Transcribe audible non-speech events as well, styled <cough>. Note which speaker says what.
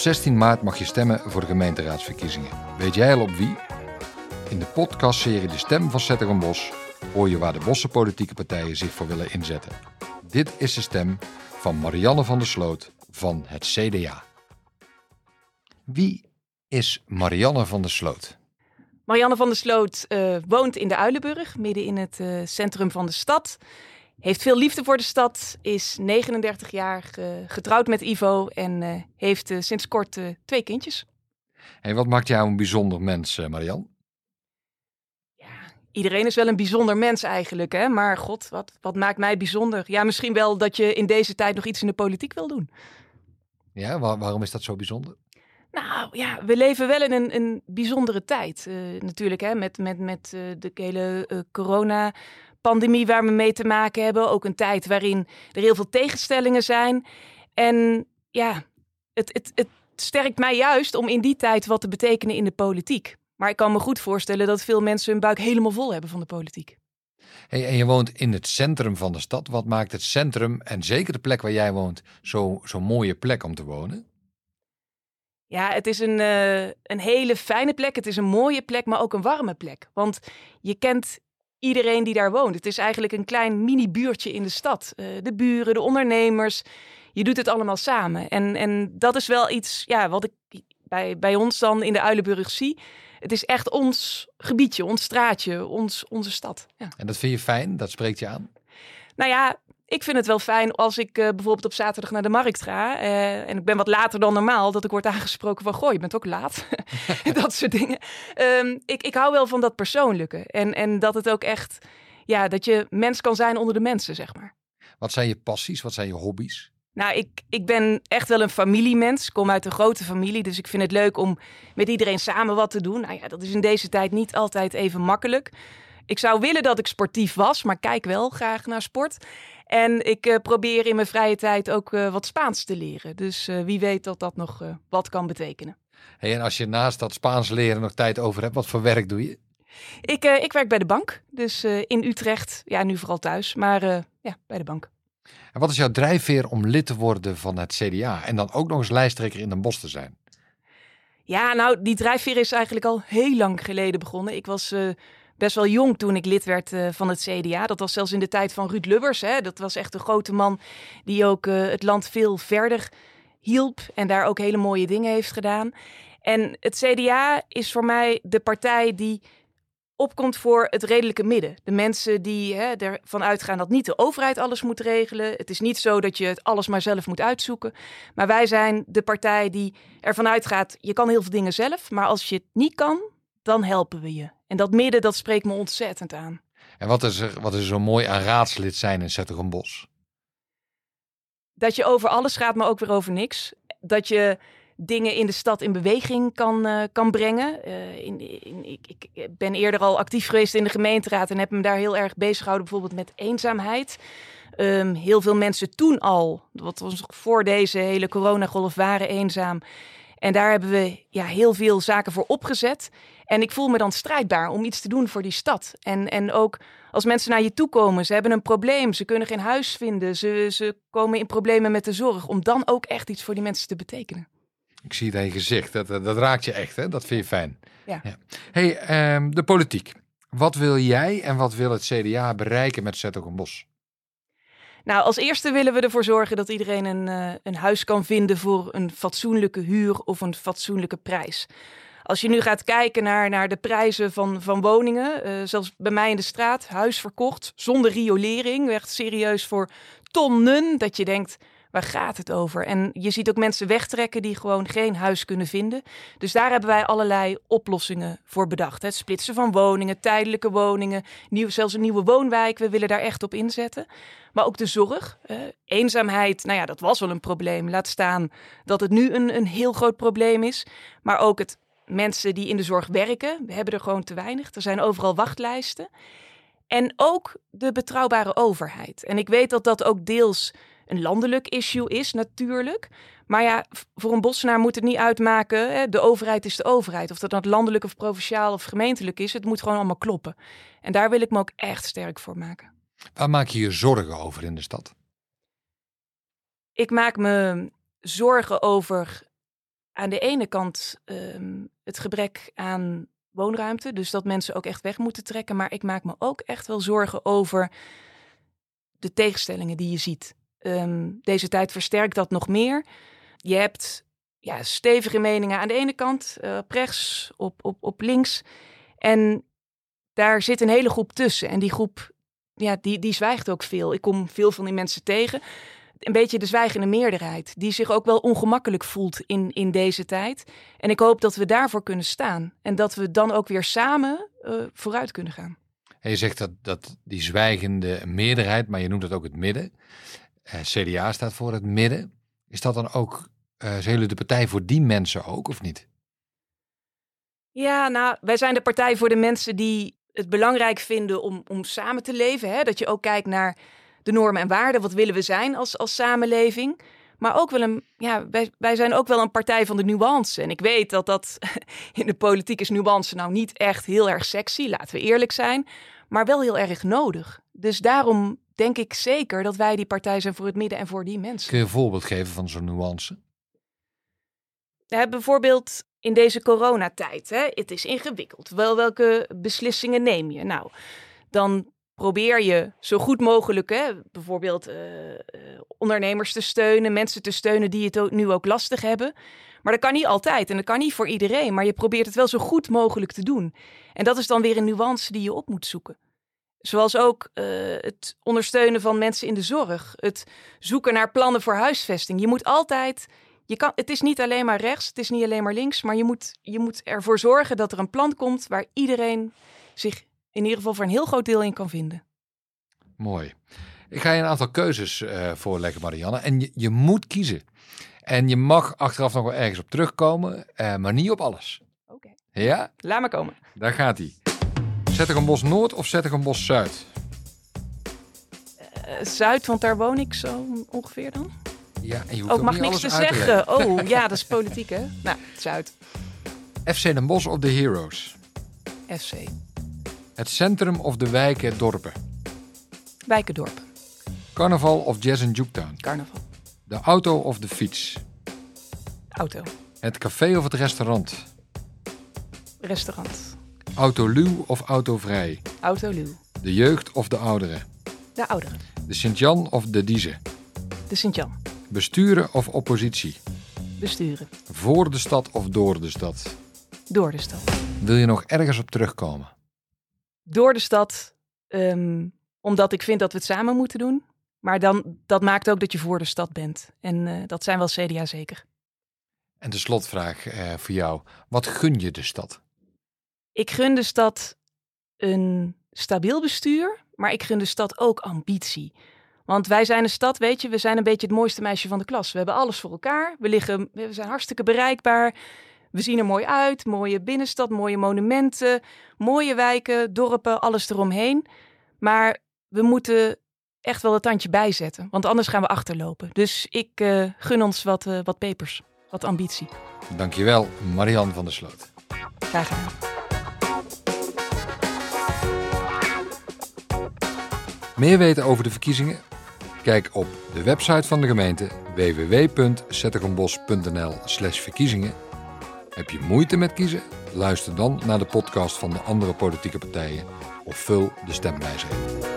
Speaker 1: Op 16 maart mag je stemmen voor de gemeenteraadsverkiezingen. Weet jij al op wie? In de podcastserie De Stem van Bos hoor je waar de Bosse politieke partijen zich voor willen inzetten. Dit is de stem van Marianne van der Sloot van het CDA. Wie is Marianne van der Sloot?
Speaker 2: Marianne van der Sloot uh, woont in de Uilenburg, midden in het uh, centrum van de stad. Heeft veel liefde voor de stad, is 39 jaar uh, getrouwd met Ivo en heeft sinds kort twee kindjes.
Speaker 1: En wat maakt jou een bijzonder mens, Marianne?
Speaker 2: Ja, iedereen is wel een bijzonder mens eigenlijk, hè? maar god, wat, wat maakt mij bijzonder? Ja, misschien wel dat je in deze tijd nog iets in de politiek wil doen.
Speaker 1: Ja, waarom is dat zo bijzonder?
Speaker 2: Nou ja, we leven wel in een, een bijzondere tijd. Uh, natuurlijk, hè, met, met, met uh, de hele uh, corona-pandemie waar we mee te maken hebben. Ook een tijd waarin er heel veel tegenstellingen zijn. En ja, het, het, het sterkt mij juist om in die tijd wat te betekenen in de politiek. Maar ik kan me goed voorstellen dat veel mensen hun buik helemaal vol hebben van de politiek.
Speaker 1: Hey, en je woont in het centrum van de stad. Wat maakt het centrum, en zeker de plek waar jij woont, zo'n zo mooie plek om te wonen?
Speaker 2: Ja, het is een, uh, een hele fijne plek. Het is een mooie plek, maar ook een warme plek. Want je kent iedereen die daar woont. Het is eigenlijk een klein mini-buurtje in de stad. Uh, de buren, de ondernemers. Je doet het allemaal samen. En, en dat is wel iets ja, wat ik bij, bij ons dan in de Uilenburg zie. Het is echt ons gebiedje, ons straatje, ons, onze stad. Ja.
Speaker 1: En dat vind je fijn? Dat spreekt je aan?
Speaker 2: Nou ja, ik vind het wel fijn als ik uh, bijvoorbeeld op zaterdag naar de markt ga. Uh, en ik ben wat later dan normaal, dat ik word aangesproken van: Goh, je bent ook laat. <laughs> <laughs> dat soort dingen. Um, ik, ik hou wel van dat persoonlijke. En, en dat het ook echt, ja, dat je mens kan zijn onder de mensen, zeg maar.
Speaker 1: Wat zijn je passies? Wat zijn je hobby's?
Speaker 2: Nou, ik, ik ben echt wel een familiemens. Ik kom uit een grote familie, dus ik vind het leuk om met iedereen samen wat te doen. Nou ja, dat is in deze tijd niet altijd even makkelijk. Ik zou willen dat ik sportief was, maar kijk wel graag naar sport. En ik uh, probeer in mijn vrije tijd ook uh, wat Spaans te leren. Dus uh, wie weet dat dat nog wat kan betekenen.
Speaker 1: Hey, en als je naast dat Spaans leren nog tijd over hebt, wat voor werk doe je?
Speaker 2: Ik, ik werk bij de bank, dus in Utrecht. Ja, nu vooral thuis, maar ja, bij de bank.
Speaker 1: En wat is jouw drijfveer om lid te worden van het CDA en dan ook nog eens lijsttrekker in Den Bosch te zijn?
Speaker 2: Ja, nou, die drijfveer is eigenlijk al heel lang geleden begonnen. Ik was best wel jong toen ik lid werd uh, van het CDA. Dat was zelfs in de tijd van Ruud Lubbers. Hè. Dat was echt een grote man die ook uh, het land veel verder hielp en daar ook hele mooie dingen heeft gedaan. En het CDA is voor mij de partij die opkomt voor het redelijke midden. De mensen die hè, ervan uitgaan dat niet de overheid alles moet regelen. Het is niet zo dat je het alles maar zelf moet uitzoeken. Maar wij zijn de partij die ervan uitgaat, je kan heel veel dingen zelf. Maar als je het niet kan, dan helpen we je. En dat midden, dat spreekt me ontzettend aan.
Speaker 1: En wat is er, wat is er zo mooi aan raadslid zijn in Bos?
Speaker 2: Dat je over alles gaat, maar ook weer over niks. Dat je dingen in de stad in beweging kan, uh, kan brengen. Uh, in, in, ik, ik, ben eerder al actief geweest in de gemeenteraad en heb me daar heel erg bezig gehouden, bijvoorbeeld met eenzaamheid. Um, heel veel mensen toen al, wat was voor deze hele coronagolf, waren eenzaam. En daar hebben we ja, heel veel zaken voor opgezet. En ik voel me dan strijdbaar om iets te doen voor die stad. En, en ook als mensen naar je toe komen, ze hebben een probleem, ze kunnen geen huis vinden, ze, ze komen in problemen met de zorg, om dan ook echt iets voor die mensen te betekenen.
Speaker 1: Ik zie het in je gezicht, dat, dat, raakt je echt, hè? dat vind je fijn. Ja. ja. hey, um, de politiek. Wat wil jij en wat wil het CDA bereiken met Bos?
Speaker 2: Nou, als eerste willen we ervoor zorgen dat iedereen een, uh, een huis kan vinden voor een fatsoenlijke huur of een fatsoenlijke prijs. Als je nu gaat kijken naar, naar de prijzen van, van woningen, uh, zelfs bij mij in de straat, huis verkocht zonder riolering, echt serieus voor tonnen, dat je denkt, waar gaat het over? En je ziet ook mensen wegtrekken die gewoon geen huis kunnen vinden. Dus daar hebben wij allerlei oplossingen voor bedacht. Het splitsen van woningen, tijdelijke woningen, zelfs een nieuwe woonwijk. We willen daar echt op inzetten. Maar ook de zorg. Eenzaamheid, nou ja, dat was wel een probleem. Laat staan dat het nu een, een heel groot probleem is. Maar ook het mensen die in de zorg werken. We hebben er gewoon te weinig. Er zijn overal wachtlijsten. En ook de betrouwbare overheid. En ik weet dat dat ook deels een landelijk issue is, natuurlijk. Maar ja, voor een bossenaar moet het niet uitmaken. Hè? De overheid is de overheid. Of dat nou landelijk of provinciaal of gemeentelijk is. Het moet gewoon allemaal kloppen. En daar wil ik me ook echt sterk voor maken.
Speaker 1: Waar maak je je zorgen over in de stad?
Speaker 2: Ik maak me zorgen over aan de ene kant ehm, het gebrek aan woonruimte, dus dat mensen ook echt weg moeten trekken. Maar ik maak me ook echt wel zorgen over de tegenstellingen die je ziet. Ehm, deze tijd versterkt dat nog meer. Je hebt ja, stevige meningen aan de ene kant, op rechts, op, op, op links. En daar zit een hele groep tussen. En die groep, ja, die, die zwijgt ook veel. Ik kom veel van die mensen tegen. Een beetje de zwijgende meerderheid, die zich ook wel ongemakkelijk voelt in, in deze tijd. En ik hoop dat we daarvoor kunnen staan. En dat we dan ook weer samen uh, vooruit kunnen gaan.
Speaker 1: En je zegt dat, dat die zwijgende meerderheid, maar je noemt het ook het midden. Uh, CDA staat voor het midden. Is dat dan ook, uh, zijn de partij voor die mensen ook, of niet?
Speaker 2: Ja, nou, wij zijn de partij voor de mensen die het belangrijk vinden om, om samen te leven. Hè? Dat je ook kijkt naar de normen en waarden. Wat willen we zijn als, als samenleving? Maar ook wel een, ja, wij, wij zijn ook wel een partij van de nuance. En ik weet dat dat <laughs> in de politiek is nuance nou niet echt heel erg sexy, laten we eerlijk zijn. Maar wel heel erg nodig. Dus daarom denk ik zeker dat wij die partij zijn voor het midden en voor die mensen.
Speaker 1: Kun je een voorbeeld geven van zo'n nuance?
Speaker 2: Ja, bijvoorbeeld in deze coronatijd. Hè? Het is ingewikkeld. Wel, welke beslissingen neem je? Nou, dan probeer je zo goed mogelijk, hè, bijvoorbeeld uh, ondernemers te steunen, mensen te steunen die het nu ook lastig hebben. Maar dat kan niet altijd en dat kan niet voor iedereen. Maar je probeert het wel zo goed mogelijk te doen. En dat is dan weer een nuance die je op moet zoeken. Zoals ook uh, het ondersteunen van mensen in de zorg. Het zoeken naar plannen voor huisvesting. Je moet altijd je kan, het is niet alleen maar rechts, het is niet alleen maar links, maar je moet, je moet ervoor zorgen dat er een plan komt waar iedereen zich in ieder geval voor een heel groot deel in kan vinden.
Speaker 1: Mooi. Ik ga je een aantal keuzes uh, voorleggen, Marianne. En je, je, moet kiezen. En je mag achteraf nog wel ergens op terugkomen, uh, maar niet op alles.
Speaker 2: Oké.
Speaker 1: Okay. Ja?
Speaker 2: Laat maar komen.
Speaker 1: Daar gaat hij. Bos Noord of bos Zuid?
Speaker 2: Uh, Zuid, want daar woon ik zo ongeveer dan.
Speaker 1: Ja, en je
Speaker 2: hoeft ook, mag niks te zeggen.
Speaker 1: Te
Speaker 2: oh, <laughs> ja, dat is politiek, hè? Nou, Zuid.
Speaker 1: FC Den Bosch of de Heroes?
Speaker 2: FC.
Speaker 1: Het centrum of de wijken, dorpen?
Speaker 2: Wijkendorpen.
Speaker 1: Carnaval of Jazz in Juketown?
Speaker 2: Carnaval.
Speaker 1: De auto of de fiets?
Speaker 2: Auto.
Speaker 1: Het café of het restaurant?
Speaker 2: Restaurant.
Speaker 1: Autoluw of autovrij?
Speaker 2: Autoluw.
Speaker 1: De jeugd of de ouderen?
Speaker 2: De ouderen.
Speaker 1: De Sint-Jan of de Diezen?
Speaker 2: De Sint-Jan.
Speaker 1: Besturen of oppositie?
Speaker 2: Besturen.
Speaker 1: Voor de stad of door de stad?
Speaker 2: Door de stad.
Speaker 1: Wil je nog ergens op terugkomen?
Speaker 2: Door de stad, um, omdat ik vind dat we het samen moeten doen. Maar dan, dat maakt ook dat je voor de stad bent. En uh, dat zijn wel CDA zeker.
Speaker 1: En de slotvraag uh, voor jou. Wat gun je de stad?
Speaker 2: Ik gun de stad een stabiel bestuur, maar ik gun de stad ook ambitie. Want wij zijn een stad, weet je, we zijn een beetje het mooiste meisje van de klas. We hebben alles voor elkaar. We, liggen, we zijn hartstikke bereikbaar. We zien er mooi uit. Mooie binnenstad, mooie monumenten, mooie wijken, dorpen, alles eromheen. Maar we moeten echt wel het tandje bijzetten, want anders gaan we achterlopen. Dus ik uh, gun ons wat, uh, wat pepers, wat ambitie.
Speaker 1: Dankjewel, Marianne van der Sloot.
Speaker 2: Graag gedaan.
Speaker 1: Meer weten over de verkiezingen? Kijk op de website van de gemeente www.zettegenbos.nl/verkiezingen. Heb je moeite met kiezen? Luister dan naar de podcast van de andere politieke partijen of vul de stemwijzer in.